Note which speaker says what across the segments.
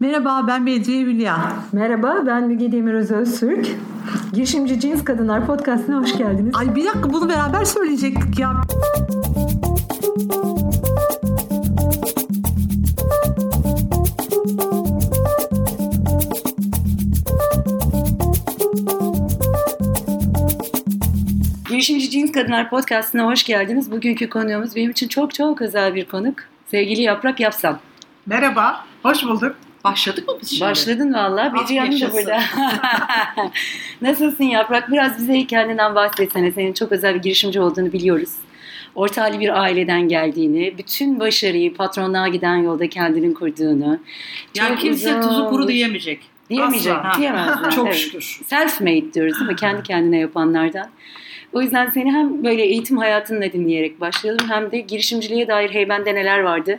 Speaker 1: Merhaba ben Bedriye Hülya.
Speaker 2: Merhaba ben Müge Demiröz Öztürk. Girişimci Cins Kadınlar Podcast'ına hoş geldiniz.
Speaker 1: Ay bir dakika bunu beraber söyleyecektik ya.
Speaker 3: Girişimci Cins Kadınlar Podcast'ına hoş geldiniz. Bugünkü konuğumuz benim için çok çok özel bir konuk. Sevgili Yaprak Yapsam.
Speaker 4: Merhaba, hoş bulduk.
Speaker 1: Başladık mı biz şimdi?
Speaker 3: Başladın valla. Bir
Speaker 1: Ah,
Speaker 3: yanım da
Speaker 1: yaşasın.
Speaker 3: burada. Nasılsın Yaprak? Biraz bize kendinden bahsetsene. Senin çok özel bir girişimci olduğunu biliyoruz. Orta halli bir aileden geldiğini, bütün başarıyı patronluğa giden yolda kendinin kurduğunu.
Speaker 1: Yani
Speaker 3: çok
Speaker 1: kimse
Speaker 3: uzun-
Speaker 1: tuzu kuru diyemeyecek.
Speaker 3: Diyemeyecek,
Speaker 1: Asla.
Speaker 3: diyemezler.
Speaker 1: Çok
Speaker 3: Evet.
Speaker 1: şükür.
Speaker 3: Self-made diyoruz değil mi? Kendi kendine yapanlardan. O yüzden seni hem böyle eğitim hayatınla dinleyerek başlayalım hem de girişimciliğe dair heybende neler vardı?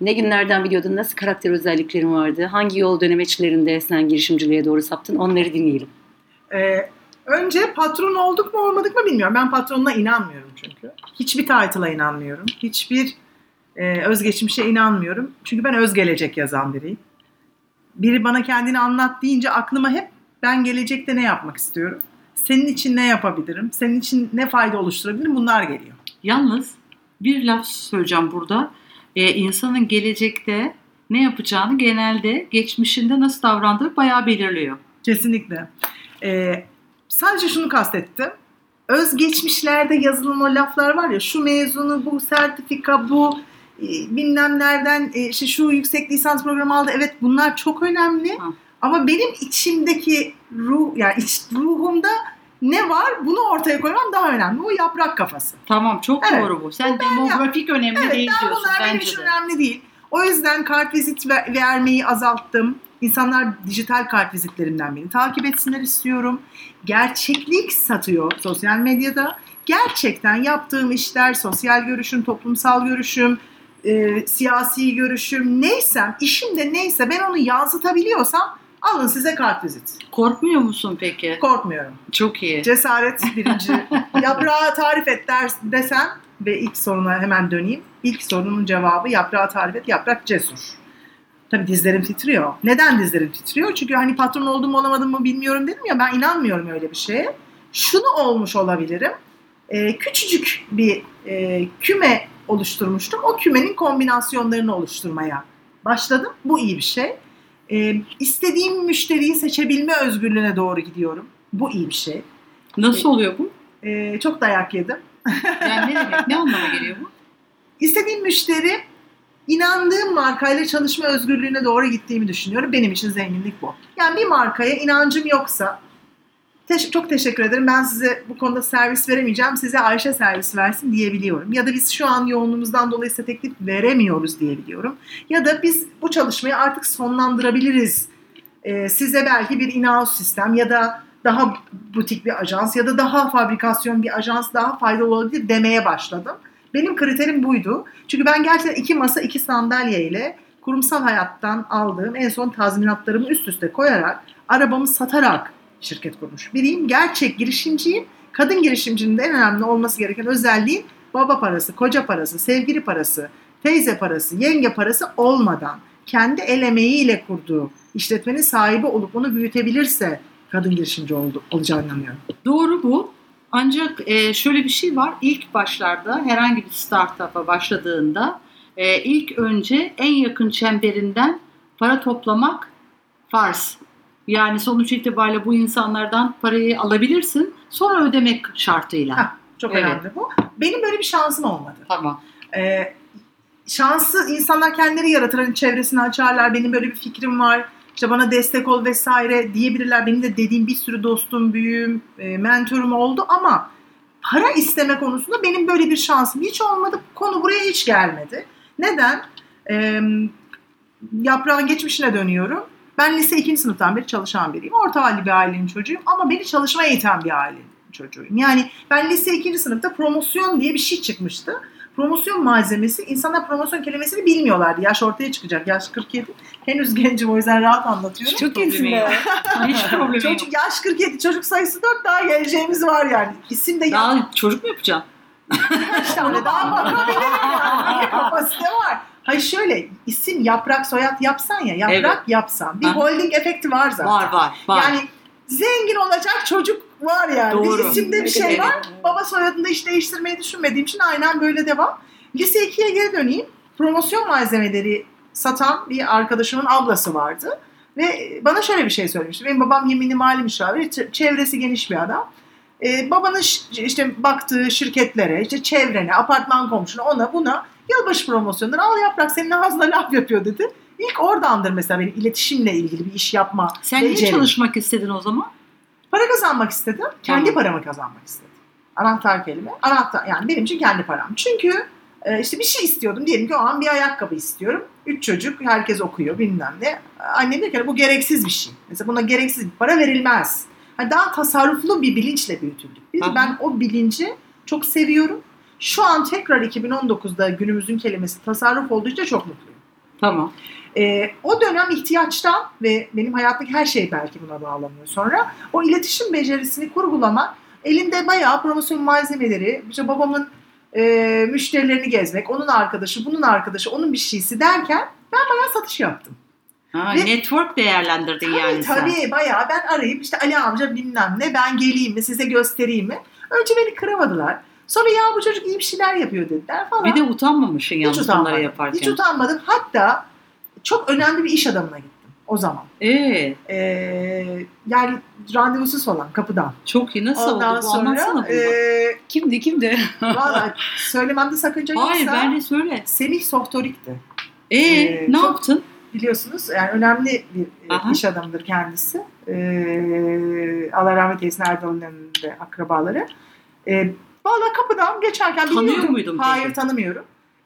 Speaker 3: Ne günlerden biliyordun? Nasıl karakter özelliklerin vardı? Hangi yol dönemeçlerinde sen girişimciliğe doğru saptın? Onları dinleyelim.
Speaker 4: Ee, önce patron olduk mu olmadık mı bilmiyorum. Ben patronuna inanmıyorum çünkü. Hiçbir title'a inanmıyorum. Hiçbir e, özgeçmişe inanmıyorum. Çünkü ben öz gelecek yazan biriyim. Biri bana kendini anlat deyince aklıma hep ben gelecekte ne yapmak istiyorum? Senin için ne yapabilirim? Senin için ne fayda oluşturabilirim? Bunlar geliyor.
Speaker 5: Yalnız bir laf söyleyeceğim burada. Ee, insanın gelecekte ne yapacağını genelde geçmişinde nasıl davrandığı bayağı belirliyor.
Speaker 4: Kesinlikle. Ee, sadece şunu kastettim. Özgeçmişlerde yazılan o laflar var ya şu mezunu, bu sertifika, bu e, bilmem nereden e, işte şu yüksek lisans programı aldı. Evet bunlar çok önemli.
Speaker 5: Ha.
Speaker 4: Ama benim içimdeki ruh yani iç, ruhumda ne var bunu ortaya koymam daha önemli. O yaprak kafası.
Speaker 5: Tamam çok
Speaker 4: Evet.
Speaker 5: doğru bu. Sen demografik önemli
Speaker 4: Evet
Speaker 5: değil
Speaker 4: ben
Speaker 5: diyorsun
Speaker 4: bunlar benim için
Speaker 5: de.
Speaker 4: önemli değil. O yüzden kartvizit ver- vermeyi azalttım. İnsanlar dijital kartvizitlerimden beni takip etsinler istiyorum. Gerçeklik satıyor sosyal medyada. Gerçekten yaptığım işler, sosyal görüşüm, toplumsal görüşüm, e, siyasi görüşüm neysem, işim de neyse ben onu yansıtabiliyorsam alın size kartvizit.
Speaker 5: Korkmuyor musun peki?
Speaker 4: Korkmuyorum.
Speaker 5: Çok iyi.
Speaker 4: Cesaret birinci. Yaprağı tarif et der, desen ve ilk soruna hemen döneyim. İlk sorunun cevabı yaprağı tarif et. Yaprak cesur. Tabii dizlerim titriyor. Neden dizlerim titriyor? Çünkü hani patron oldum mu olamadım mı bilmiyorum dedim ya ben inanmıyorum öyle bir şeye. Şunu olmuş olabilirim. Ee, küçücük bir e, küme oluşturmuştum. O kümenin kombinasyonlarını oluşturmaya başladım. Bu iyi bir şey. Ee, istediğim müşteriyi seçebilme özgürlüğüne doğru gidiyorum. Bu iyi bir şey.
Speaker 5: Nasıl oluyor bu?
Speaker 4: Ee, çok dayak yedim.
Speaker 5: Yani ne demek? Ne anlama geliyor bu?
Speaker 4: İstediğim müşteri inandığım markayla çalışma özgürlüğüne doğru gittiğimi düşünüyorum. Benim için zenginlik bu. Yani bir markaya inancım yoksa teş- çok teşekkür ederim. Ben size bu konuda servis veremeyeceğim. Size Ayşe servis versin diyebiliyorum. Ya da biz şu an yoğunluğumuzdan dolayı size teklif veremiyoruz diyebiliyorum. Ya da biz bu çalışmayı artık sonlandırabiliriz. Ee, size belki bir in-house sistem ya da daha butik bir ajans ya da daha fabrikasyon bir ajans daha faydalı olabilir demeye başladım. Benim kriterim buydu. Çünkü ben gerçekten iki masa iki sandalye ile kurumsal hayattan aldığım en son tazminatlarımı üst üste koyarak arabamı satarak şirket kurmuş biriyim. Gerçek girişimciyim. Kadın girişimcinin de en önemli olması gereken özelliği baba parası, koca parası, sevgili parası, teyze parası, yenge parası olmadan kendi el emeğiyle kurduğu işletmenin sahibi olup onu büyütebilirse kadın girişimci oldu, olacağını inanıyorum.
Speaker 5: Doğru bu. Ancak e, şöyle bir şey var. İlk başlarda herhangi bir startup'a başladığında e, ilk önce en yakın çemberinden para toplamak farz. Yani sonuç itibariyle bu insanlardan parayı alabilirsin. Sonra ödemek şartıyla.
Speaker 4: Hah, Çok
Speaker 5: Evet.
Speaker 4: önemli bu. Benim böyle bir şansım olmadı.
Speaker 5: Tamam.
Speaker 4: Ee, şansı insanlar kendileri yaratır. Hani çevresini açarlar. Benim böyle bir fikrim var. İşte bana destek ol vesaire diyebilirler. Benim de dediğim bir sürü dostum, büyüğüm, e, mentorum oldu ama para isteme konusunda benim böyle bir şansım hiç olmadı. Konu buraya hiç gelmedi. Neden? Ee, yaprağın geçmişine dönüyorum. Ben lise 2. sınıftan beri çalışan biriyim. Orta halli bir ailenin çocuğuyum ama beni çalışmaya iten bir ailenin çocuğuyum. Yani ben lise 2. sınıfta promosyon diye bir şey çıkmıştı. Promosyon malzemesi, insanlar promosyon kelimesini bilmiyorlardı. Yaş ortaya çıkacak. Yaş 47. Henüz gencim o yüzden rahat anlatıyorum.
Speaker 3: Çok iyisin be.
Speaker 5: Hiç problemi yok.
Speaker 4: Çocuk, yaş 47. Çocuk sayısı 4 daha geleceğimiz var yani. İsim de
Speaker 5: Daha çocuk mu yapacaksın?
Speaker 4: Birkaç tane daha bakabilirim yani. Kapasite var. Hayır şöyle isim yaprak soyad yapsan ya yaprak
Speaker 5: Evet.
Speaker 4: yapsan. Bir
Speaker 5: Aha.
Speaker 4: holding efekti var zaten.
Speaker 5: Var var var.
Speaker 4: Yani zengin olacak çocuk var yani.
Speaker 5: Doğru.
Speaker 4: Bir isimde bir şey var. Baba soyadını hiç değiştirmeyi düşünmediğim için aynen böyle devam. Lise 2'ye geri döneyim. Promosyon malzemeleri satan bir arkadaşımın ablası vardı. Ve bana şöyle bir şey söylemişti. Benim babam yeminli mali müşavir. Çevresi geniş bir adam. Ee, babanın işte baktığı şirketlere, işte çevrene, apartman komşuna, ona buna yılbaşı promosyonları al yaprak senin ağzına laf yapıyor dedi. İlk oradandır mesela benim iletişimle ilgili bir iş yapma
Speaker 5: Sen niye çalışmak istedin o zaman?
Speaker 4: Para kazanmak istedim. Kendi
Speaker 5: Tamam.
Speaker 4: paramı kazanmak istedim. Anahtar kelime. Anahtar yani benim için kendi param. Çünkü e, işte bir şey istiyordum. Diyelim ki o an bir ayakkabı istiyorum. Üç çocuk herkes okuyor bilmem ne. Annem diyor ki bu gereksiz bir şey. Mesela buna gereksiz bir para verilmez. Hani daha tasarruflu bir bilinçle büyütüldük. Biz,
Speaker 5: Aha.
Speaker 4: ben o bilinci çok seviyorum. Şu an tekrar 2019'da günümüzün kelimesi tasarruf olduğu için çok mutluyum.
Speaker 5: Tamam.
Speaker 4: Ee, o dönem ihtiyaçtan ve benim hayattaki her şey belki buna bağlanıyor sonra. O iletişim becerisini kurgulamak, elinde bayağı promosyon malzemeleri, işte babamın e, müşterilerini gezmek, onun arkadaşı, bunun arkadaşı, onun bir şeysi derken ben bayağı satış yaptım.
Speaker 5: Ha,
Speaker 4: Ve-
Speaker 5: network değerlendirdin
Speaker 4: Tabii
Speaker 5: yani sen.
Speaker 4: tabii bayağı ben arayıp işte Ali amca bilmem ne ben geleyim mi size göstereyim mi? Önce beni kıramadılar. Sonra ya bu çocuk iyi bir şeyler yapıyor dediler falan.
Speaker 5: Bir de utanmamışsın
Speaker 4: Hiç
Speaker 5: yalnız bunları
Speaker 4: utanmadım.
Speaker 5: yaparken.
Speaker 4: Hiç utanmadım. Hatta çok önemli bir iş adamına gittim o zaman.
Speaker 5: Ee,
Speaker 4: Ee, yani randevusuz falan kapıdan.
Speaker 5: çok iyi. Nasıl
Speaker 4: Ondan
Speaker 5: oldu bu? Anlatsana
Speaker 4: sonra
Speaker 5: bunu.
Speaker 4: e,
Speaker 3: Kimdi kimdi?
Speaker 4: valla söylememde sakınca yoksa
Speaker 5: Hayır ben de söyle.
Speaker 4: Semih Sohtorik'ti.
Speaker 5: Ee,
Speaker 4: Ee,
Speaker 5: ne
Speaker 4: çok-
Speaker 5: yaptın?
Speaker 4: Biliyorsunuz yani önemli bir e,
Speaker 5: Aha.
Speaker 4: iş adamıdır kendisi. Ee, Allah rahmet eylesin de akrabaları. Ee, valla kapıdan geçerken
Speaker 5: Tanıyor
Speaker 4: biliyordum.
Speaker 5: muydun peki?
Speaker 4: Hayır tanımıyorum.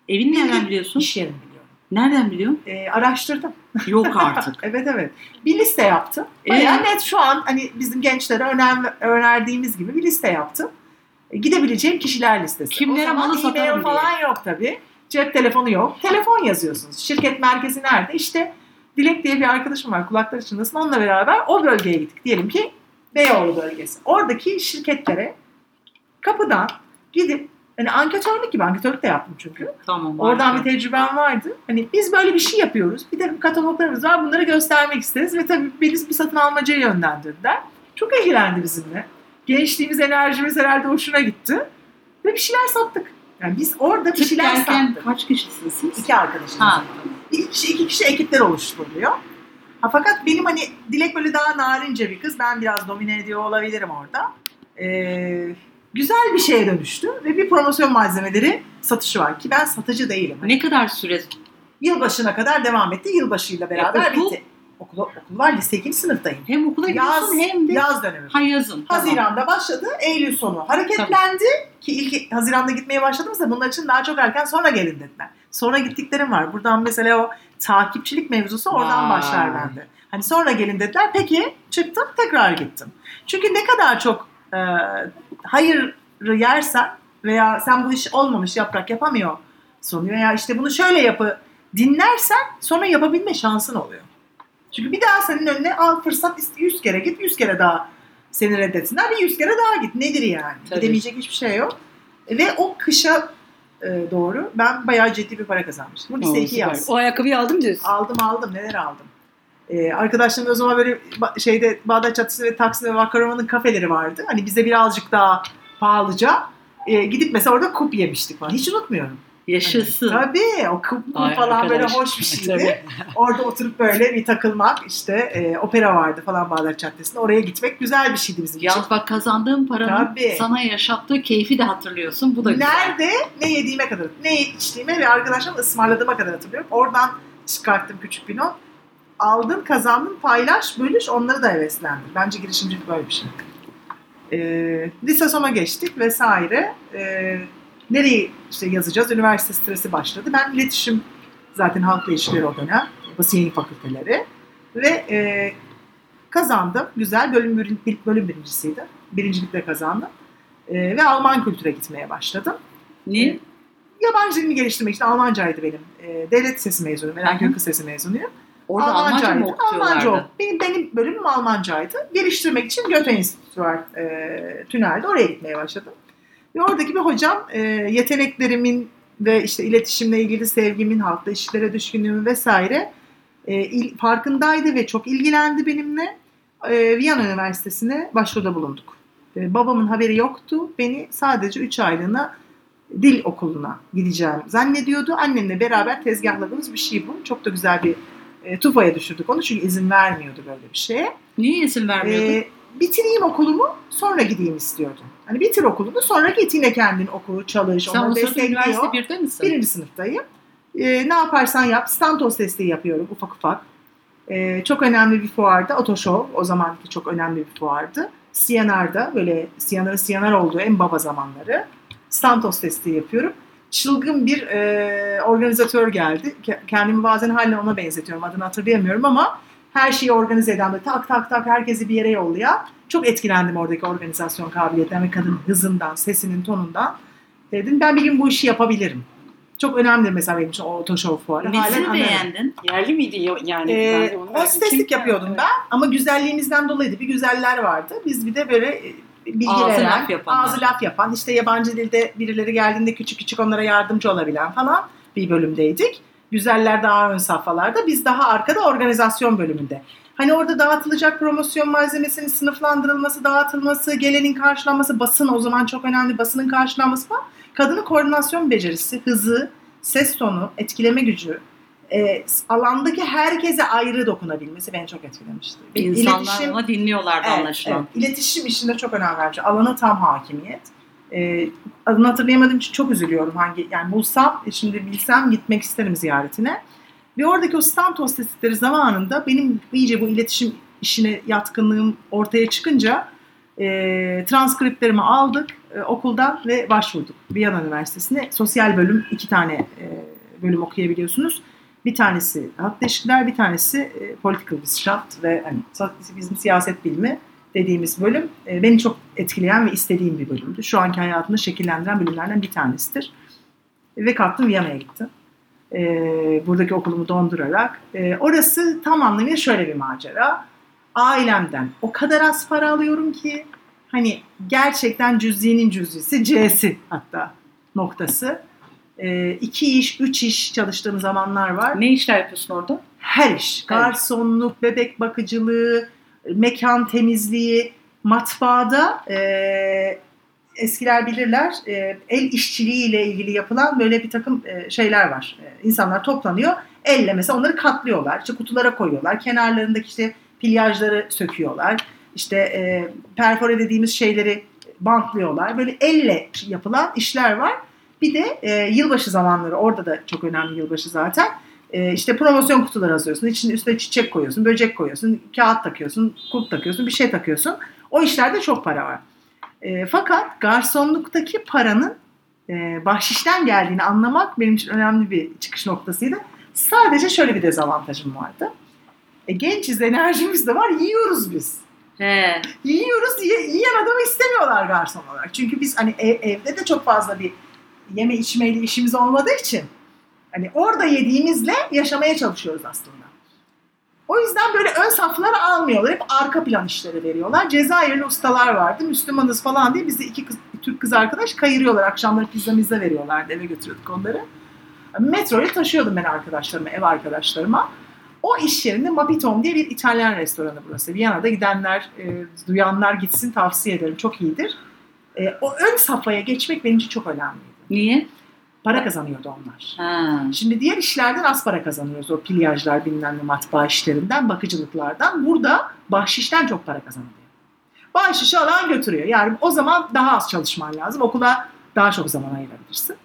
Speaker 5: Evini nereden
Speaker 4: Bildiğin
Speaker 5: biliyorsun?
Speaker 4: İş yerini biliyorum.
Speaker 5: Nereden biliyorsun?
Speaker 4: Ee, araştırdım.
Speaker 5: Yok artık.
Speaker 4: Evet evet. Bir liste yaptım. Bayağı
Speaker 5: Ee?
Speaker 4: net şu an hani bizim gençlere önem, önerdiğimiz gibi bir liste yaptım. E, Gidebileceğim kişiler listesi.
Speaker 5: Kimlere
Speaker 4: o zaman
Speaker 5: malı satarım
Speaker 4: e-mail falan yok tabii. Cep telefonu yok. Telefon yazıyorsunuz. Şirket merkezi nerede? İşte Dilek diye bir arkadaşım var. Kulakları çınlasın. Onunla beraber o bölgeye gittik. Diyelim ki Beyoğlu bölgesi. Oradaki şirketlere kapıdan gidip hani anketörlük gibi anketörlük de yaptım çünkü.
Speaker 5: Tamam.
Speaker 4: Oradan
Speaker 5: harika.
Speaker 4: bir tecrübem vardı. Hani biz böyle bir şey yapıyoruz. Bir takım kataloglarımız var. Bunları göstermek isteriz. Ve tabii beni bir satın almacıya yönlendirdiler. Çok ilgilendi bizimle. Gençliğimiz, enerjimiz herhalde hoşuna gitti. Ve bir şeyler sattık. Yani biz orada bir şeyler sattık.
Speaker 5: kaç kişisiniz siz?
Speaker 4: İki arkadaşımız.
Speaker 5: Ha.
Speaker 4: İki kişi, iki kişi ekipler oluşturuluyor. Ha, fakat benim hani Dilek böyle daha narince bir kız. Ben biraz domine ediyor olabilirim orada. Ee, güzel bir şeye dönüştü. Ve bir promosyon malzemeleri satışı var. Ki ben satıcı değilim.
Speaker 5: Ne kadar süre?
Speaker 4: Yılbaşına kadar devam etti. Yılbaşıyla beraber
Speaker 5: E, okul?
Speaker 4: bitti. Okul, okul var. Lise 2. sınıftayım.
Speaker 5: Hem okula
Speaker 4: Yaz,
Speaker 5: gidiyorsun hem de
Speaker 4: yaz dönemi.
Speaker 5: ha yazın. Tamam.
Speaker 4: Haziran'da başladı. Eylül sonu hareketlendi. Ki ilk Haziran'da gitmeye başladığımızda bunlar için daha çok erken sonra gelin dediler. Sonra gittiklerim var. Buradan mesela o takipçilik mevzusu oradan
Speaker 5: Vay.
Speaker 4: başlar bende. Hani sonra gelin dediler. Peki çıktım tekrar gittim. Çünkü ne kadar çok e, hayırı yersen veya sen bu iş olmamış yaprak yapamıyor sonu veya işte bunu şöyle yapı dinlersen sonra yapabilme şansın oluyor. Çünkü bir daha senin önüne al fırsat iste 100 kere git 100 kere daha seni reddetsinler bir 100 kere daha git. Nedir yani?
Speaker 5: Tabii.
Speaker 4: Gidemeyecek hiçbir şey yok. Ve o kışa e, doğru ben bayağı ciddi bir para kazanmıştım. Bu lise
Speaker 3: Oo,
Speaker 4: 2
Speaker 3: süper.
Speaker 4: yaz.
Speaker 3: O ayakkabıyı aldım diyorsun.
Speaker 4: Aldım aldım neler aldım. Ee, arkadaşlarım o zaman böyle şeyde Bağdat Caddesi ve Taksim ve Vakarova'nın kafeleri vardı. Hani bize birazcık daha pahalıca e, gidip mesela orada kup yemiştik falan. Hiç unutmuyorum.
Speaker 5: Yaşasın.
Speaker 4: Tabii o
Speaker 3: Ay,
Speaker 4: falan böyle
Speaker 3: arkadaş.
Speaker 4: hoş bir şeydi. Orada oturup böyle bir takılmak işte e, opera vardı falan Bağdat Caddesi'nde. Oraya gitmek güzel bir şeydi bizim için.
Speaker 5: Yalnız bak kazandığın paranın
Speaker 4: Tabii.
Speaker 5: sana yaşattığı keyfi de hatırlıyorsun. Bu da güzel.
Speaker 4: Nerede ne yediğime kadar, ne içtiğime ve arkadaşlarım ısmarladığıma kadar hatırlıyorum. Oradan çıkarttım küçük bir not. Aldın, kazandın, paylaş, bölüş, onları da heveslendir. Bence girişimcilik böyle bir şey. Ee, lise sona geçtik vesaire. Ee, nereye işte yazacağız? Üniversite stresi başladı. Ben iletişim zaten halkla ilişkileri o dönem. Basın yayın fakülteleri. Ve e, kazandım. Güzel. Bölüm, birin- bölüm birincisiydi. Birincilikle kazandım. Ee, ve Alman kültüre gitmeye başladım.
Speaker 5: Niye?
Speaker 4: Yabancı dilimi geliştirmek için Almancaydı benim. Ee, devlet lisesi mezunuyum. Eren. Kökü Lisesi mezunuyum.
Speaker 5: Orada Almanca mı?
Speaker 4: Almanca. Benim, benim bölümüm Almancaydı. Geliştirmek için Goethe Enstitüsü var e, tünelde. Oraya gitmeye başladım. Ve oradaki bir hocam e, yeteneklerimin ve işte iletişimle ilgili sevgimin, halkla ilişkilere düşkünlüğümün vesaire e, il, farkındaydı ve çok ilgilendi benimle. E, Viyana Üniversitesi'ne başvuruda bulunduk. E, babamın haberi yoktu. Beni sadece 3 aylığına dil okuluna gideceğim zannediyordu. Annemle beraber tezgahladığımız bir şey bu. Çok da güzel bir e, tufaya düşürdük onu çünkü izin vermiyordu böyle bir şeye.
Speaker 5: Niye izin vermiyordun?
Speaker 4: E, bitireyim okulumu sonra gideyim istiyordum. Hani bitir okulunu sonra git yine kendin oku, çalış,
Speaker 5: Sen
Speaker 4: onları
Speaker 5: o sırada
Speaker 4: destekliyor.
Speaker 5: üniversite birde misin?
Speaker 4: Birinci sınıftayım. Ee, ne yaparsan yap. Stantos desteği yapıyorum ufak ufak. Ee, çok önemli bir fuarda. Otoşov o zamanki çok önemli bir fuardı. CNR'da böyle CNR CNR olduğu en baba zamanları. Stantos desteği yapıyorum. Çılgın bir e, organizatör geldi. Ke- Kendimi bazen halen ona benzetiyorum. Adını hatırlayamıyorum ama her şeyi organize eden böyle tak tak tak herkesi bir yere yollayan. Çok etkilendim oradaki organizasyon kabiliyetinden ve kadının hızından, sesinin tonundan. Dedim ben bir gün bu işi yapabilirim. Çok önemli mesela benim için o otoşov fuarı.
Speaker 5: Nesini beğendin?
Speaker 3: Yerli miydi ya- yani?
Speaker 4: Ee, hosteslik yapıyordum ben ama güzelliğimizden dolayıydı. Bir güzeller vardı. Biz bir de böyle e, bilgi
Speaker 5: Ağzı
Speaker 4: veren,
Speaker 5: laf yapanlar.
Speaker 4: ağzı laf yapan, işte yabancı dilde birileri geldiğinde küçük küçük onlara yardımcı olabilen falan bir bölümdeydik. Güzeller daha ön safhalarda, biz daha arkada organizasyon bölümünde. Hani orada dağıtılacak promosyon malzemesinin sınıflandırılması, dağıtılması, gelenin karşılanması, basın o zaman çok önemli basının karşılanması falan. Kadının koordinasyon becerisi, hızı, ses tonu, etkileme gücü, e, alandaki herkese ayrı dokunabilmesi beni çok etkilemişti.
Speaker 5: İnsanlar
Speaker 4: iletişim-
Speaker 5: dinliyorlardı
Speaker 4: Evet,
Speaker 5: anlaşılan.
Speaker 4: evet. İletişim işinde çok önem vermiş. Alana tam hakimiyet. Ee, adını hatırlayamadığım için çok üzülüyorum. Hangi yani bulsam, e, şimdi bilsem gitmek isterim ziyaretine. Ve oradaki o stand hosteslikleri zamanında benim iyice bu iletişim işine yatkınlığım ortaya çıkınca e, transkriplerimi aldık e, okuldan ve başvurduk. Viyana Üniversitesi'ne. Sosyal bölüm iki tane e, bölüm okuyabiliyorsunuz. Bir tanesi halk ilişkiler, bir tanesi e, political wissenschaft ve hani, bizim siyaset bilimi dediğimiz bölüm e, beni çok etkileyen ve istediğim bir bölümdü. Şu anki hayatımı şekillendiren bölümlerden bir tanesidir. Ve kalktım Viyana'ya gittim. E, buradaki okulumu dondurarak. E, orası tam anlamıyla şöyle bir macera. Ailemden o kadar az para alıyorum ki hani gerçekten cüzinin cüzisi C'si hatta noktası. E, iki iş, üç iş çalıştığım zamanlar var.
Speaker 5: Ne işler yapıyorsun orada?
Speaker 4: Her iş. Garsonluk, bebek bakıcılığı, mekan temizliği, matbaada e, eskiler bilirler e, el işçiliği ile ilgili yapılan böyle bir takım e, şeyler var. E, insanlar toplanıyor. Elle mesela onları katlıyorlar. İşte kutulara koyuyorlar. Kenarlarındaki işte pilyajları söküyorlar. İşte e, perfore dediğimiz şeyleri bantlıyorlar. Böyle elle yapılan işler var. Bir de e, yılbaşı zamanları orada da çok önemli yılbaşı zaten. E, işte promosyon kutuları hazırlıyorsun. İçine üstüne çiçek koyuyorsun, böcek koyuyorsun, kağıt takıyorsun, kulp takıyorsun, bir şey takıyorsun. O işlerde çok para var. E, fakat garsonluktaki paranın e, bahşişten geldiğini anlamak benim için önemli bir çıkış noktasıydı. Sadece şöyle bir dezavantajım vardı. E, gençiz, enerjimiz de var, yiyoruz biz.
Speaker 5: He.
Speaker 4: Yiyoruz, ye- yiyen adamı istemiyorlar garson olarak. Çünkü biz hani ev- evde de çok fazla bir yeme içmeyle işimiz olmadığı için hani orada yediğimizle yaşamaya çalışıyoruz aslında. O yüzden böyle ön saflara almıyorlar. Hep arka plan işleri veriyorlar. Cezayirli ustalar vardı. Müslümanız falan diye bizi iki kız, Türk kız arkadaş kayırıyorlar. Akşamları pizza mizza veriyorlardı. Eve götürüyorduk onları. Metroya taşıyordum ben arkadaşlarıma, ev arkadaşlarıma. O iş yerinde Mapitom diye bir İtalyan restoranı burası. Viyana'da gidenler, e, duyanlar gitsin tavsiye ederim. Çok iyidir. E, o ön safhaya geçmek benim için çok önemliydi.
Speaker 5: Niye?
Speaker 4: Para kazanıyordu onlar.
Speaker 5: Ha.
Speaker 4: Şimdi diğer işlerden az para kazanıyoruz. O pilyajlar bilmem ne matbaa işlerinden, bakıcılıklardan. Burada bahşişten çok para kazanılıyor. Bahşişi alan götürüyor. Yani o zaman daha az çalışman lazım. Okula daha çok zaman ayırabilirsin.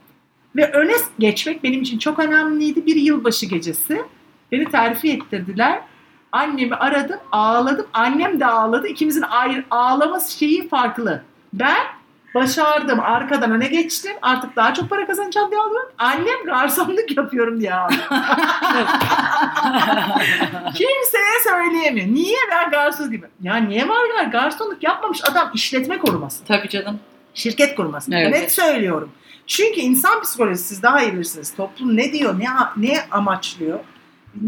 Speaker 4: Ve öne geçmek benim için çok önemliydi. Bir yılbaşı gecesi beni terfi ettirdiler. Annemi aradım, ağladım. Annem de ağladı. İkimizin ayrı ağlaması şeyi farklı. Ben başardım, arkadan öne geçtim. Artık daha çok para kazanacağım diye ağlıyorum. Annem garsonluk yapıyorum diye ağlıyor. Kimseye söyleyemiyor. Niye ben garson gibi? Ya niye var gar? Garsonluk yapmamış adam işletme koruması.
Speaker 5: Tabii canım.
Speaker 4: Şirket kurması.
Speaker 5: Evet.
Speaker 4: Net söylüyorum. Çünkü insan psikolojisi siz daha iyi bilirsiniz. Toplum ne diyor, ne, ne amaçlıyor?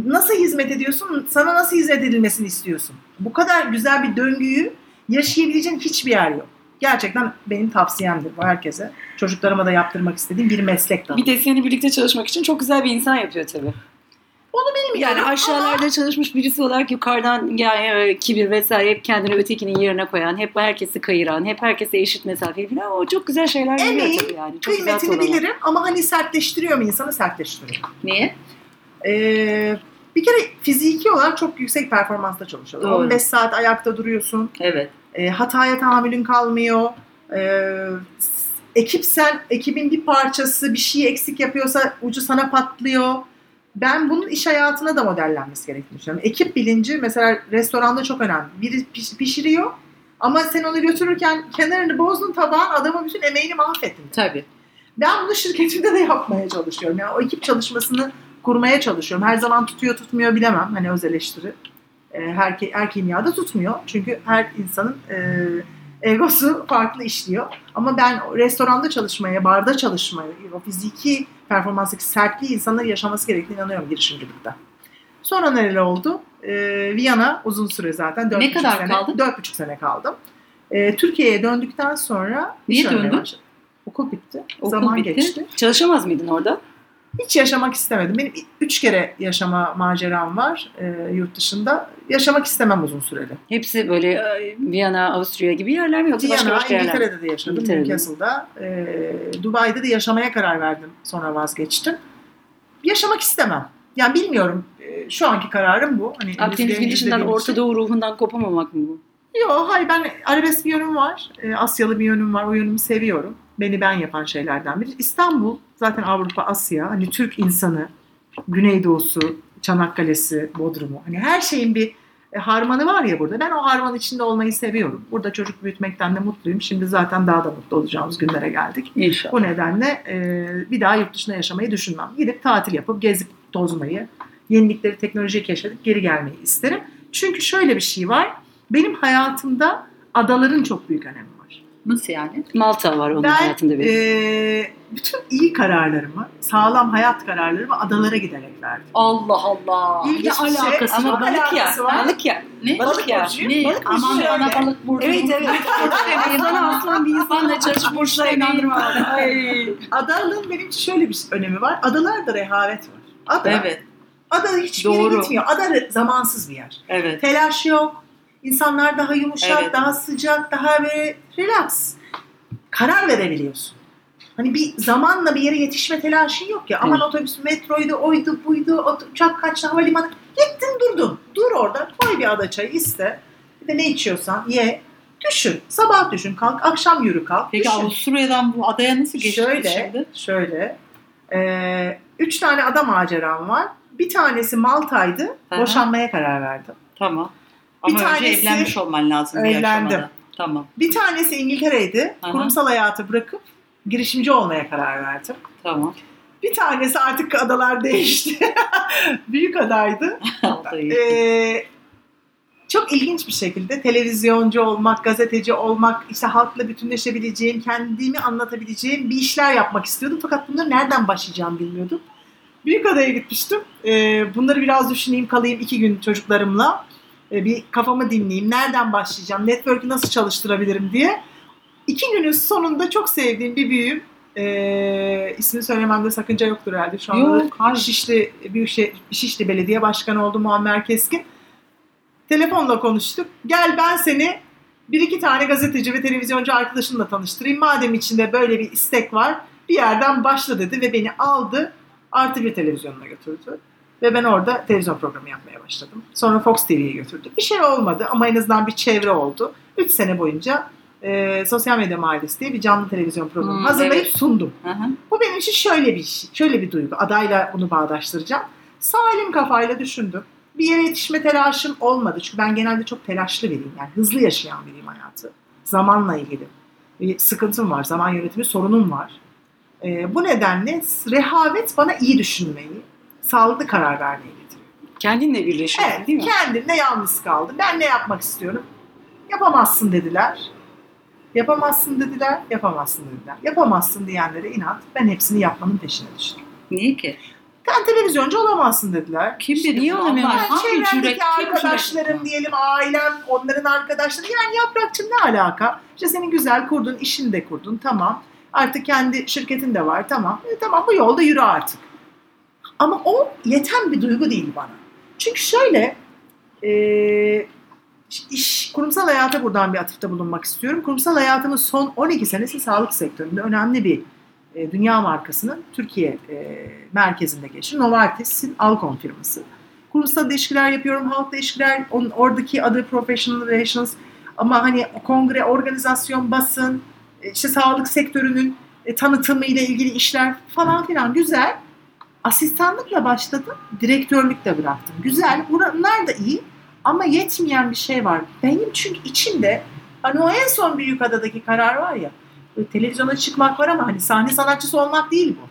Speaker 4: Nasıl hizmet ediyorsun? Sana nasıl hizmet edilmesini istiyorsun? Bu kadar güzel bir döngüyü yaşayabileceğin hiçbir yer yok. Gerçekten benim tavsiyemdir bu herkese. Çocuklarıma da yaptırmak istediğim bir meslek dalı.
Speaker 3: Bir de seni birlikte çalışmak için çok güzel bir insan yapıyor tabii. Yani
Speaker 4: Bilmiyorum
Speaker 3: aşağılarda çalışmış birisi olarak yukarıdan yani e, kibir vesaire hep kendini ötekinin yerine koyan, hep herkesi kayıran, hep herkese eşit mesafeli falan o çok güzel şeyler geliyor
Speaker 4: Emeğin
Speaker 3: tabii yani. Çok güzel
Speaker 4: Kıymetini
Speaker 3: tonalar.
Speaker 4: bilirim ama hani sertleştiriyor mu insanı sertleştiriyor.
Speaker 5: Niye?
Speaker 4: Ee, bir kere fiziki olarak çok yüksek performansta çalışıyorlar.
Speaker 5: Doğru.
Speaker 4: 15 saat ayakta duruyorsun.
Speaker 5: Evet.
Speaker 4: E, hataya tahammülün kalmıyor. E, ekip sen, ekibin bir parçası bir şey eksik yapıyorsa ucu sana patlıyor. Ben bunun iş hayatına da modellenmesi gerektiğini düşünüyorum. Ekip bilinci mesela restoranda çok önemli. Biri piş- pişiriyor ama sen onu götürürken kenarını bozdun tabağın adama bütün emeğini mahvettin.
Speaker 5: Tabii.
Speaker 4: Ben bunu şirketimde de yapmaya çalışıyorum. Yani o ekip çalışmasını kurmaya çalışıyorum. Her zaman tutuyor tutmuyor bilemem. Hani öz eleştiri. Ee, her, her kimyada tutmuyor. Çünkü her insanın e, egosu farklı işliyor. Ama ben restoranda çalışmaya, barda çalışmaya, o fiziki performanstaki sertliği insanların yaşaması gerektiğine inanıyorum girişimcilikte. Sonra neler oldu? Ee, Viyana uzun süre zaten. dört
Speaker 5: Ne
Speaker 4: buçuk
Speaker 5: kadar
Speaker 4: sene,
Speaker 5: kaldın?
Speaker 4: Dört buçuk sene kaldım. Ee, Türkiye'ye döndükten sonra
Speaker 5: Niye döndün?
Speaker 4: başladım. Okul bitti.
Speaker 5: Okul
Speaker 4: Zaman
Speaker 5: bitti.
Speaker 4: geçti.
Speaker 3: Çalışamaz mıydın orada?
Speaker 4: Hiç yaşamak istemedim. Benim üç kere yaşama maceram var e, yurt dışında. Yaşamak istemem uzun süreli.
Speaker 3: Hepsi böyle e, Viyana, Avusturya gibi yerler mi yoksa başka
Speaker 4: Viyana,
Speaker 3: başka yerler mi?
Speaker 4: İngiltere'de de yaşadım.
Speaker 3: İngiltere'de.
Speaker 4: Newcastle'da. E, Dubai'de de yaşamaya karar verdim. Sonra vazgeçtim. Yaşamak istemem. Yani bilmiyorum. E, şu anki kararım bu. Hani
Speaker 3: Akdeniz gidişinden Orta
Speaker 4: için.
Speaker 3: Doğu ruhundan kopamamak mı bu?
Speaker 4: Yok hayır ben arabesk bir yönüm var. E, Asyalı bir yönüm var. O yönümü seviyorum. Beni ben yapan şeylerden biri. İstanbul zaten Avrupa, Asya. Hani Türk insanı, Güneydoğusu, Çanakkale'si, Bodrum'u. Hani her şeyin bir e, harmanı var ya burada. Ben o harman içinde olmayı seviyorum. Burada çocuk büyütmekten de mutluyum. Şimdi zaten daha da mutlu olacağımız günlere geldik.
Speaker 3: İnşallah.
Speaker 4: Bu nedenle e, bir daha yurt dışında yaşamayı düşünmem. Gidip tatil yapıp gezip tozmayı, yenilikleri, teknolojiyi keşfedip geri gelmeyi isterim. Çünkü şöyle bir şey var. Benim hayatımda adaların çok büyük önemi var.
Speaker 5: Nasıl yani?
Speaker 3: Malta var onun
Speaker 4: ben
Speaker 3: hayatında bir.
Speaker 4: e, bütün iyi kararlarımı, sağlam hayat kararlarımı adalara giderek verdim.
Speaker 5: Allah Allah.
Speaker 4: Bir şey.
Speaker 5: alakası
Speaker 3: Ama
Speaker 4: çok
Speaker 5: var?
Speaker 3: balık ya,
Speaker 4: var.
Speaker 3: balık ya.
Speaker 5: Ne?
Speaker 3: Balık ya.
Speaker 4: burcuyum.
Speaker 5: Ne?
Speaker 4: Balık
Speaker 5: Aman bana balık burcu.
Speaker 3: Evet evet. Aslan aslan bir insanla çalışıp burçla inandırma. Ay.
Speaker 4: Adaların benim için şöyle bir önemi var. Adalarda rehavet var. Ada,
Speaker 5: Evet.
Speaker 4: ada hiçbir yere gitmiyor. Ada zamansız bir yer.
Speaker 5: Evet.
Speaker 4: Telaş yok. İnsanlar daha yumuşak,
Speaker 5: Evet.
Speaker 4: daha sıcak, daha böyle relax. Karar verebiliyorsun. Hani bir zamanla bir yere yetişme telaşın yok ya. Aman otobüs, metroydu, oydu, buydu, uçak kaçtı, havalimanı. Gittin durdun. Dur orada, koy bir ada çayı iste. Bir de ne içiyorsan ye. Düşün. Sabah düşün, kalk. Akşam yürü kalk.
Speaker 5: Peki
Speaker 4: düşün.
Speaker 5: Avusturya'dan bu adaya nasıl geçtiniz
Speaker 4: Şöyle,
Speaker 5: şimdi?
Speaker 4: şöyle. Ee, üç tane ada maceram var. Bir tanesi Malta'ydı.
Speaker 5: Aha.
Speaker 4: Boşanmaya karar verdim.
Speaker 5: Tamam.
Speaker 4: Bir
Speaker 5: Ama önce
Speaker 4: tanesi-
Speaker 5: evlenmiş olman lazım bir aşamada. Tamam.
Speaker 4: Bir tanesi İngiltere'ydi.
Speaker 5: Aha.
Speaker 4: Kurumsal hayatı bırakıp girişimci olmaya karar verdim.
Speaker 5: Tamam.
Speaker 4: Bir tanesi artık adalar değişti. Büyük adaydı. Ee, çok ilginç bir şekilde televizyoncu olmak, gazeteci olmak, işte halkla bütünleşebileceğim, kendimi anlatabileceğim bir işler yapmak istiyordum. Fakat bunları nereden başlayacağım bilmiyordum. Büyük adaya gitmiştim. Ee, bunları biraz düşüneyim, kalayım iki gün çocuklarımla. Ee, bir kafamı dinleyeyim, nereden başlayacağım, network'ü nasıl çalıştırabilirim diye. İki günün sonunda çok sevdiğim bir büyüğüm, ee, ismini söylememde sakınca yoktur herhalde. Şu anda
Speaker 5: Yok, hayır.
Speaker 4: Şişli, Büyükşehir, Şişli Belediye Başkanı oldu Muammer Keskin. Telefonla konuştuk. Gel ben seni bir iki tane gazeteci ve televizyoncu arkadaşımla tanıştırayım. Madem içinde böyle bir istek var bir yerden başla dedi ve beni aldı. Artı bir televizyonuna götürdü. Ve ben orada televizyon programı yapmaya başladım. Sonra Fox TV'ye götürdü. Bir şey olmadı ama en azından bir çevre oldu. Üç sene boyunca e, Sosyal Medya Mahallesi diye bir canlı televizyon programı
Speaker 5: Hmm,
Speaker 4: hazırlayıp
Speaker 5: evet.
Speaker 4: sundum.
Speaker 5: Hı hı.
Speaker 4: Bu benim için şöyle bir şey, şöyle bir duygu. Adayla bunu bağdaştıracağım. Salim kafayla düşündüm. Bir yere yetişme telaşım olmadı. Çünkü ben genelde çok telaşlı biriyim. Yani hızlı yaşayan biriyim hayatı. Zamanla ilgili bir sıkıntım var. Zaman yönetimi sorunum var. Ee, bu nedenle rehavet bana iyi düşünmeyi, sağlıklı karar vermeyi getiriyor.
Speaker 3: Kendinle birleşiyorsun
Speaker 4: Evet,
Speaker 3: değil mi?
Speaker 4: kendimle yalnız kaldım. Ben ne yapmak istiyorum? Yapamazsın dediler. Yapamazsın dediler, yapamazsın dediler. Yapamazsın diyenlere inat. Ben hepsini yapmanın peşine düştüm.
Speaker 5: Niye ki?
Speaker 4: Sen televizyoncu olamazsın dediler.
Speaker 5: Kim dedi?
Speaker 3: niye
Speaker 5: bunu?
Speaker 3: olamıyor?
Speaker 5: Allah,
Speaker 4: Yani
Speaker 5: hangi cüret, kim
Speaker 4: arkadaşlarım
Speaker 5: bunu?
Speaker 4: diyelim, ailem, onların arkadaşları. Yani yaprakçım ne alaka? İşte senin güzel kurdun, işini de kurdun, tamam. Artık kendi şirketin de var, tamam. E, tamam bu yolda yürü artık. Ama o yeten bir duygu değil bana. Çünkü şöyle, e, iş, kurumsal hayata buradan bir atıfta bulunmak istiyorum. Kurumsal hayatımın son 12 senesi sağlık sektöründe önemli bir e, dünya markasının Türkiye e, merkezinde geçti. Novartis'in Alcon firması. Kurumsal ilişkiler yapıyorum, halkla ilişkiler, onun, oradaki adı Professional Relations ama hani kongre, organizasyon, basın, e, işte sağlık sektörünün e, tanıtımı ile ilgili işler falan filan güzel. Asistanlıkla başladım, direktörlük de bıraktım. Güzel, bunlar da iyi ama yetmeyen bir şey var. Benim çünkü içimde hani o en son Büyükada'daki karar var ya, televizyona çıkmak var ama hani sahne sanatçısı olmak değil bu.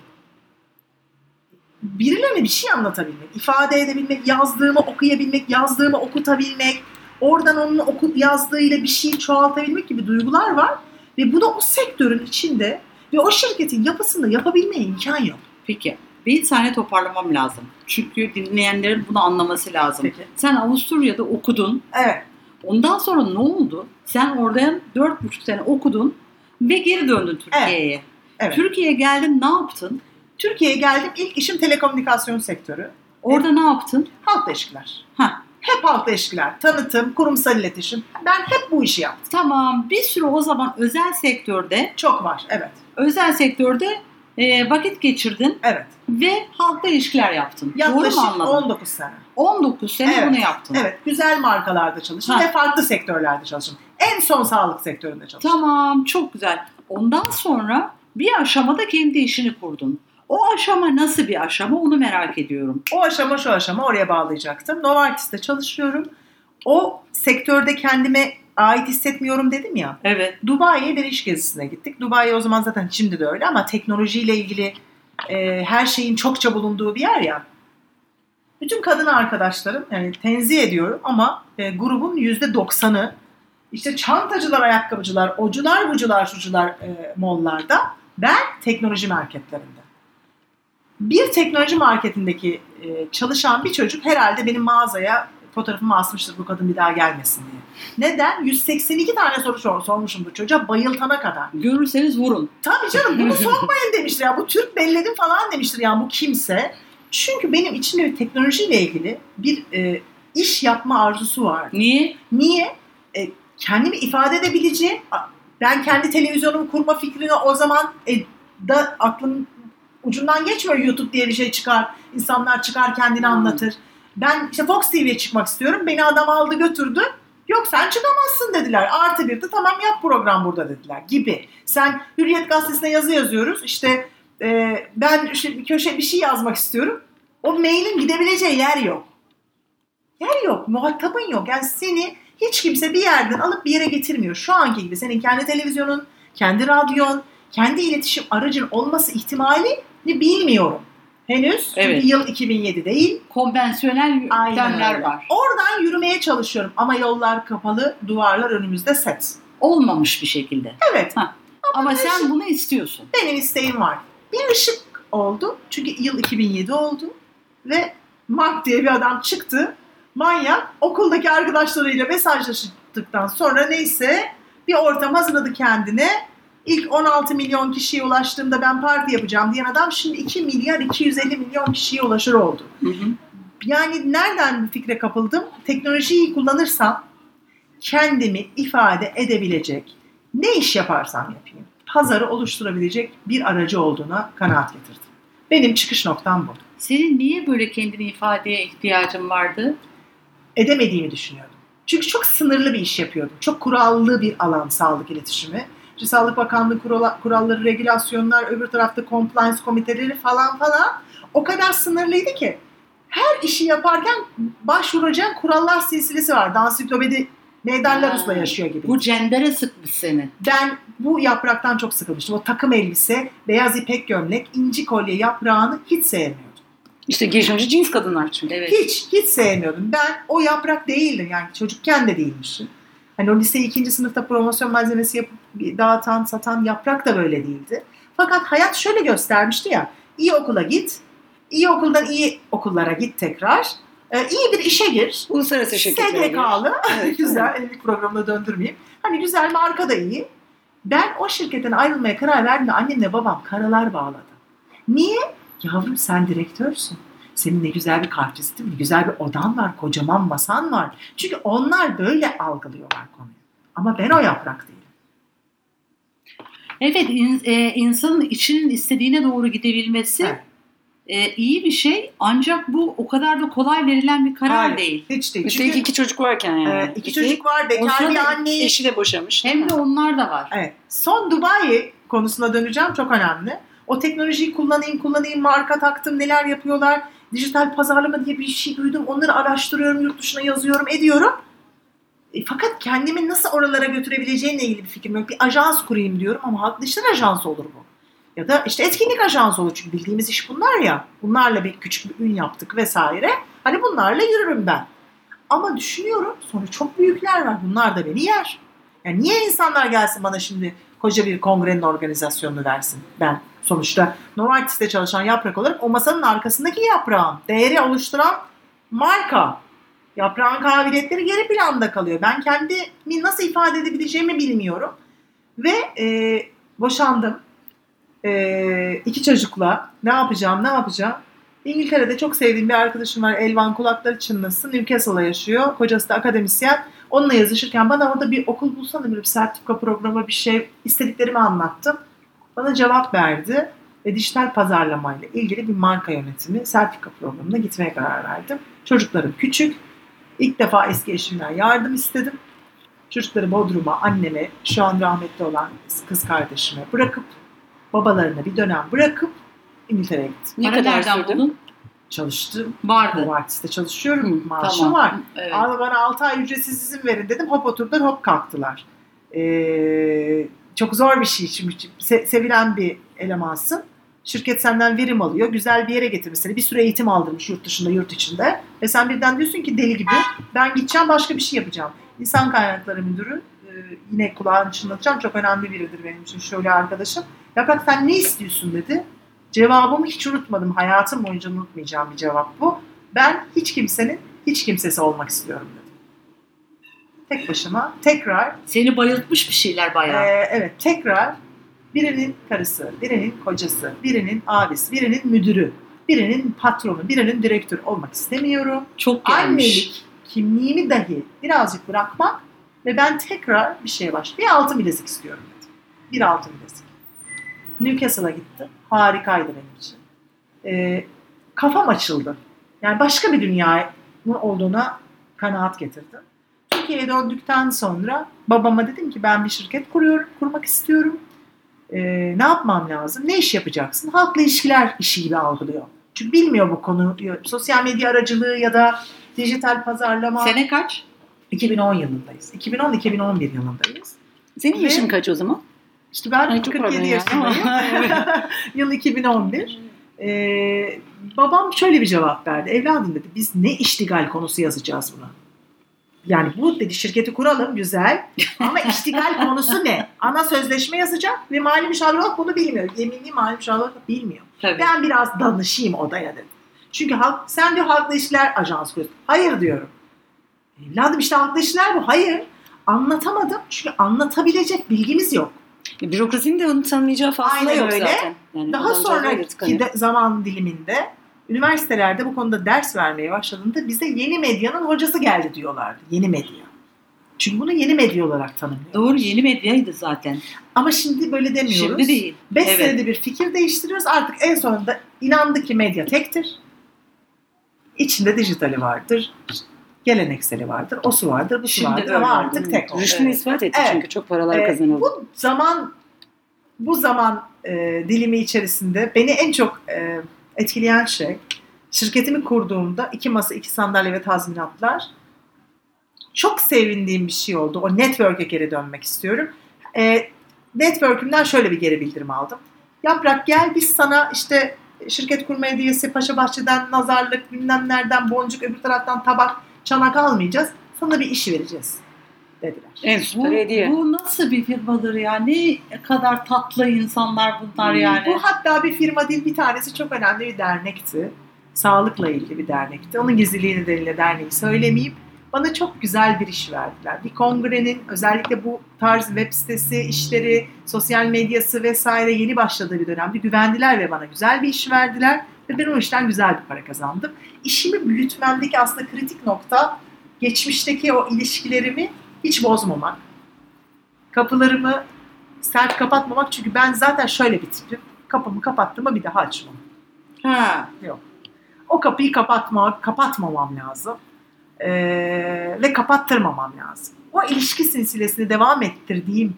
Speaker 4: Birilerine bir şey anlatabilmek, ifade edebilmek, yazdığımı okuyabilmek, yazdığımı okutabilmek, oradan onun oku, yazdığıyla bir şeyi çoğaltabilmek gibi duygular var. Ve bu da o sektörün içinde ve o şirketin yapısında yapabilmeye imkan yok.
Speaker 5: Peki. Bir saniye toparlamam lazım. Çünkü dinleyenlerin bunu anlaması lazım.
Speaker 4: Peki.
Speaker 5: Sen Avusturya'da okudun.
Speaker 4: Evet.
Speaker 5: Ondan sonra ne oldu? Sen orada dört buçuk sene okudun ve geri döndün Türkiye'ye.
Speaker 4: Evet.
Speaker 5: Türkiye'ye geldin ne yaptın?
Speaker 4: Türkiye'ye geldim. İlk işim telekomünikasyon sektörü.
Speaker 5: Orada ne yaptın?
Speaker 4: Halkla ilişkiler.
Speaker 5: Ha,
Speaker 4: Hep halkla ilişkiler. Tanıtım, kurumsal iletişim. Ben hep bu işi yaptım.
Speaker 5: tamam. Bir süre o zaman özel sektörde,
Speaker 4: Çok var. Evet.
Speaker 5: özel sektörde e, vakit geçirdin
Speaker 4: Evet.
Speaker 5: ve halkla ilişkiler yaptın.
Speaker 4: Yaklaşık
Speaker 5: Doğru mu anladım?
Speaker 4: 19 sene.
Speaker 5: 19 sene
Speaker 4: Evet,
Speaker 5: bunu yaptın.
Speaker 4: Evet. Güzel markalarda çalıştım
Speaker 5: Ha.
Speaker 4: ve farklı sektörlerde çalıştım. En son sağlık sektöründe çalıştım.
Speaker 5: Tamam, çok güzel. Ondan sonra bir aşamada kendi işini kurdun. O aşama nasıl bir aşama onu merak ediyorum.
Speaker 4: O aşama şu aşama oraya bağlayacaktım. Novartis'te çalışıyorum. O sektörde kendime ait hissetmiyorum dedim ya.
Speaker 5: Evet.
Speaker 4: Dubai'ye bir iş gezisine gittik. Dubai o zaman zaten şimdi de öyle ama teknolojiyle ilgili e, her şeyin çokça bulunduğu bir yer ya. Bütün kadın arkadaşlarım yani tenzih ediyorum ama e, grubun yüzde doksanı işte çantacılar, ayakkabıcılar, ocular, bucular, şucular e, mollarda. Ben teknoloji marketlerinde. Bir teknoloji marketindeki e, çalışan bir çocuk herhalde benim mağazaya fotoğrafımı asmıştır bu kadın bir daha gelmesin diye. Neden? 182 tane soru sor, sormuşum bu çocuğa bayıltana kadar.
Speaker 5: Görürseniz vurun.
Speaker 4: Tabii canım bunu sokmayın demiştir ya. Bu Türk belledim falan demiştir ya bu kimse. Çünkü benim içimde bir teknolojiyle ilgili bir e, iş yapma arzusu var.
Speaker 5: Niye?
Speaker 4: Niye? E, kendimi ifade edebileceğim. Ben kendi televizyonumu kurma fikrini o zaman e, da aklım ucundan geçmiyor YouTube diye bir şey çıkar. İnsanlar çıkar kendini
Speaker 5: Hmm.
Speaker 4: anlatır. Ben işte Fox TV'ye çıkmak istiyorum. Beni adam aldı götürdü. Yok sen çıkamazsın dediler. Artı bir de tamam yap program burada dediler gibi. Sen Hürriyet Gazetesi'ne yazı yazıyoruz. İşte e, ben işte bir köşe bir şey yazmak istiyorum. O mailin gidebileceği yer yok. Yer yok. Muhatabın yok. Yani seni hiç kimse bir yerden alıp bir yere getirmiyor. Şu anki gibi senin kendi televizyonun, kendi radyon, kendi iletişim aracın olması ihtimalini bilmiyorum. Henüz. Çünkü
Speaker 5: Evet.
Speaker 4: yıl 2007 değil.
Speaker 5: Konvansiyonel yöntemler var.
Speaker 4: Oradan yürümeye çalışıyorum ama yollar kapalı, duvarlar önümüzde set.
Speaker 5: Olmamış bir şekilde.
Speaker 4: Evet,
Speaker 5: Ama sen bunu istiyorsun.
Speaker 4: benim isteğim var. Bir ışık oldu. Çünkü yıl 2007 oldu ve Mark diye bir adam çıktı. Manyak okuldaki arkadaşlarıyla mesajlaştıktan sonra neyse bir ortam hazırladı kendine. İlk 16 milyon kişiye ulaştığımda ben parti yapacağım diyen adam şimdi 2 milyar 250 milyon kişiye ulaşır oldu.
Speaker 5: Hı hı.
Speaker 4: Yani nereden bu fikre kapıldım? Teknolojiyi kullanırsam kendimi ifade edebilecek ne iş yaparsam yapayım pazarı oluşturabilecek bir aracı olduğuna kanaat getirdim. Benim çıkış noktam bu.
Speaker 5: Senin niye böyle kendini ifadeye ihtiyacın vardı?
Speaker 4: Edemediğimi düşünüyordum. Çünkü çok sınırlı bir iş yapıyordum. Çok kurallı bir alan sağlık iletişimi. İşte Sağlık Bakanlığı kuralları, regülasyonlar, öbür tarafta compliance komiteleri falan falan o kadar sınırlıydı ki her işi yaparken başvuracağın kurallar silsilesi var. Ansiklopedi Meydan Larus'la yaşıyor gibi.
Speaker 5: Bu cendere sıkmış seni.
Speaker 4: Ben bu yapraktan çok sıkılmıştım. O takım elbise, beyaz ipek gömlek, inci kolye yaprağını hiç sevmiyordum.
Speaker 3: İşte girişimci cins kadınlar çünkü.
Speaker 5: Evet.
Speaker 4: Hiç, hiç sevmiyordum. Ben o yaprak değildim yani çocukken de değilmişim. Hani o lise ikinci sınıfta promosyon malzemesi yapıp dağıtan, satan yaprak da böyle değildi. Fakat hayat şöyle göstermişti ya, iyi okula git, iyi okuldan iyi okullara git tekrar. E, iyi bir işe gir.
Speaker 3: Uluslararası şirketlere gir.
Speaker 4: SGK'lı.
Speaker 3: Evet.
Speaker 4: güzel. Evlilik programına döndürmeyeyim. Hani güzel marka da iyi. Ben o şirketten ayrılmaya karar verdiğimde annemle babam karalar bağladı. Niye? Yavrum sen direktörsün. Senin ne güzel bir kartvistin, ne güzel bir odan var, kocaman masan var. Çünkü onlar böyle algılıyorlar konuyu. Ama ben o yaprak değilim.
Speaker 5: Evet in- e, insanın içinin istediğine doğru gidebilmesi
Speaker 4: Evet.
Speaker 5: e, iyi bir şey ancak bu o kadar da kolay verilen bir karar
Speaker 4: Hayır.
Speaker 5: değil.
Speaker 4: Hiç değil.
Speaker 3: Üstelik
Speaker 4: Çünkü
Speaker 3: iki çocuk varken yani.
Speaker 4: e, iki çocuk var, bekar bir anne.
Speaker 3: Eşi de boşamış.
Speaker 5: Hem
Speaker 3: mi?
Speaker 5: de onlar da var.
Speaker 4: Evet. Son Dubai konusuna döneceğim çok önemli. O teknolojiyi kullanayım kullanayım marka taktım neler yapıyorlar. Dijital pazarlama diye bir şey duydum. Onları araştırıyorum yurt dışına yazıyorum ediyorum. E, fakat kendimi nasıl oralara götürebileceğimle ilgili bir fikrim yok. Bir ajans kurayım diyorum ama halkla işler ajansı olur bu. Ya da işte etkinlik ajansı olur çünkü bildiğimiz iş bunlar ya. Bunlarla bir küçük bir ün yaptık vesaire. Hani bunlarla yürürüm ben. Ama düşünüyorum sonra çok büyükler var. Bunlar da beni yer. Yani niye insanlar gelsin bana şimdi koca bir kongrenin organizasyonunu versin ben sonuçta Novartis'te çalışan yaprak olarak o masanın arkasındaki yaprağım. Değeri oluşturan marka. Yaprağın kabiliyetleri geri planda kalıyor. Ben kendimi nasıl ifade edebileceğimi bilmiyorum. Ve e, boşandım. E, iki çocukla ne yapacağım ne yapacağım. İngiltere'de çok sevdiğim bir arkadaşım var. Elvan kulakları çınlasın. Newcastle'da yaşıyor. Kocası da akademisyen. Onunla yazışırken bana orada bir okul bulsana bir sertifika programı bir şey istediklerimi anlattım. Bana cevap verdi ve dijital pazarlamayla ilgili bir marka yönetimi sertifika programına gitmeye karar verdim. Çocuklarım küçük. İlk defa eski eşimden yardım istedim. Çocukları Bodrum'a, anneme, şu an rahmetli olan kız kardeşime bırakıp babalarına bir dönem bırakıp İngiltere'ye gittim.
Speaker 3: Ne
Speaker 5: Para
Speaker 3: kadar
Speaker 5: nereden
Speaker 3: sürdü?
Speaker 5: buldun?
Speaker 4: Çalıştım.
Speaker 5: Vardı.
Speaker 4: Novartis'te çalışıyorum.
Speaker 3: Hı,
Speaker 4: Maaşım
Speaker 5: Tamam.
Speaker 4: var.
Speaker 5: Evet.
Speaker 4: Abi bana 6 ay ücretsiz izin verin dedim. Hop oturdular hop kalktılar. Ee, çok zor bir şey çünkü se- sevilen bir elemansın. Şirket senden verim alıyor. Güzel bir yere getirmiş seni. Bir süre eğitim aldırmış yurt dışında, yurt içinde. Ve sen birden diyorsun ki deli gibi ben gideceğim başka bir şey yapacağım. İnsan kaynakları müdürü e, yine kulağını çınlatacağım. Çok önemli biridir benim için şöyle arkadaşım. Yaprak sen ne istiyorsun dedi. Cevabımı hiç unutmadım. Hayatım boyunca unutmayacağım bir cevap bu. Ben hiç kimsenin hiç kimsesi olmak istiyorum dedim. Tek başıma tekrar
Speaker 5: Seni bayıltmış bir şeyler bayağı.
Speaker 4: ee, evet tekrar birinin karısı, birinin kocası, birinin abisi, birinin müdürü, birinin patronu, birinin direktörü olmak istemiyorum.
Speaker 5: Çok gelmiş.
Speaker 4: Annelik kimliğimi dahi birazcık bırakmak ve ben tekrar bir şeye baş. Bir altın bilezik istiyorum dedim. Bir altın bilezik. Newcastle'a gittim. Harikaydı benim için. Ee, kafam açıldı. Yani başka bir dünyanın olduğuna kanaat getirdim. Türkiye'ye döndükten sonra babama dedim ki ben bir şirket kuruyorum, kurmak istiyorum. Ee, ne yapmam lazım? Ne iş yapacaksın? Halkla ilişkiler işi gibi algılıyor. Çünkü bilmiyor bu konuyu. Sosyal medya aracılığı ya da dijital pazarlama.
Speaker 5: Sene kaç?
Speaker 4: 2010 yılındayız. 2010-2011 yılındayız.
Speaker 3: Senin
Speaker 4: Ve-
Speaker 3: yaşın kaç o zaman?
Speaker 4: İşte ben
Speaker 3: Ay, çok
Speaker 4: 47
Speaker 3: pardon ya.
Speaker 4: yaşındayım. Yıl 2011. Ee, babam şöyle bir cevap verdi. Evladım dedi biz ne iştigal konusu yazacağız buna? Yani bu dedi şirketi kuralım güzel ama iştigal konusu ne? Ana sözleşme yazacak ve mali müşavir olarak bunu bilmiyor. Yeminli mali müşavir olarak bilmiyor.
Speaker 5: Tabii.
Speaker 4: Ben biraz danışayım odaya dedi. Çünkü halk, sen diyor halkla ilişkiler ajansı kuruyorsun. Hayır diyorum. Evladım işte halkla ilişkiler bu. Hayır. Anlatamadım. Çünkü anlatabilecek bilgimiz yok.
Speaker 3: E, Bürokrasinin de onu tanımayacağı fazla
Speaker 4: Aynen
Speaker 3: yok
Speaker 4: öyle.
Speaker 3: zaten. Yani
Speaker 4: Daha sonraki de zaman diliminde üniversitelerde bu konuda ders vermeye başladığında bize yeni medyanın hocası geldi diyorlardı. Yeni medya. Çünkü bunu yeni medya olarak tanımlıyor.
Speaker 5: Doğru yeni medyaydı zaten.
Speaker 4: Ama şimdi böyle demiyoruz.
Speaker 5: Şimdi değil.
Speaker 4: 5
Speaker 5: Evet.
Speaker 4: senede bir fikir değiştiriyoruz. Artık en sonunda inandı ki medya tektir. İçinde dijitali vardır. Gelenekseli vardır. Osu vardır, busu
Speaker 5: Şimdi
Speaker 4: vardır
Speaker 5: öyle
Speaker 4: ama artık tek oldu.
Speaker 3: Rüştünü
Speaker 5: Evet.
Speaker 3: ispat etti
Speaker 4: Evet.
Speaker 3: çünkü çok paralar
Speaker 4: Ee,
Speaker 3: kazanıldı.
Speaker 4: Bu zaman bu zaman e, dilimi içerisinde beni en çok e, etkileyen şey şirketimi kurduğumda iki masa, iki sandalye ve tazminatlar çok sevindiğim bir şey oldu. O network'e geri dönmek istiyorum. E, network'ümden şöyle bir geri bildirim aldım. Yaprak gel biz sana işte şirket kurma hediyesi Paşabahçe'den nazarlık bilmem nereden boncuk öbür taraftan tabak çanak almayacağız. Sana bir iş vereceğiz dediler.
Speaker 3: En
Speaker 5: Bu,
Speaker 3: süper hediye.
Speaker 5: bu nasıl bir firmadır ya? Ne kadar tatlı insanlar bunlar yani.
Speaker 4: Bu hatta bir firma değil bir tanesi çok önemli bir dernekti. sağlıkla ilgili bir dernekti. Onun gizliliği nedeniyle derneği söylemeyip bana çok güzel bir iş verdiler. Bir kongrenin özellikle bu tarz web sitesi, işleri, sosyal medyası vesaire yeni başladığı bir dönemde güvendiler ve bana güzel bir iş verdiler. Ve ben o işten güzel bir para kazandım. İşimi büyütmemdeki aslında kritik nokta geçmişteki o ilişkilerimi hiç bozmamak. Kapılarımı sert kapatmamak çünkü ben zaten şöyle bir tipim. Kapımı kapattığımda bir daha açmam.
Speaker 5: Ha.
Speaker 4: O kapıyı kapatmak, kapatmamam lazım. Ee, ve kapattırmamam lazım. O ilişki silsilesini devam ettirdiğim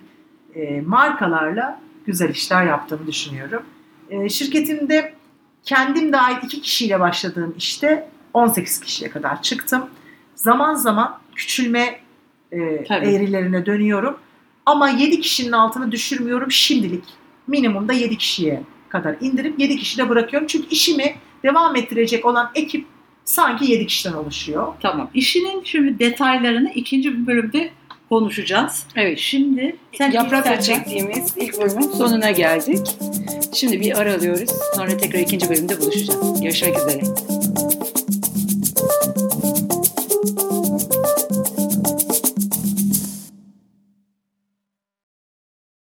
Speaker 4: e, markalarla güzel işler yaptığımı düşünüyorum. E, şirketimde kendim dahil iki kişiyle başladığım işte 18 kişiye kadar çıktım. Zaman zaman küçülme e,
Speaker 5: Tabii.
Speaker 4: eğrilerine dönüyorum. Ama 7 kişinin altına düşürmüyorum şimdilik. Minimumda 7 kişiye kadar indirip 7 kişide bırakıyorum. Çünkü işimi devam ettirecek olan ekip sanki 7 kişiden oluşuyor.
Speaker 5: Tamam. İşinin şimdi detaylarını ikinci bir bölümde konuşacağız.
Speaker 3: Evet.
Speaker 5: Şimdi sen
Speaker 3: Yaprakla çektiğimiz ilk bölümün sonuna geldik. Şimdi bir ara alıyoruz. Sonra tekrar ikinci bölümde buluşacağız. Görüşmek üzere.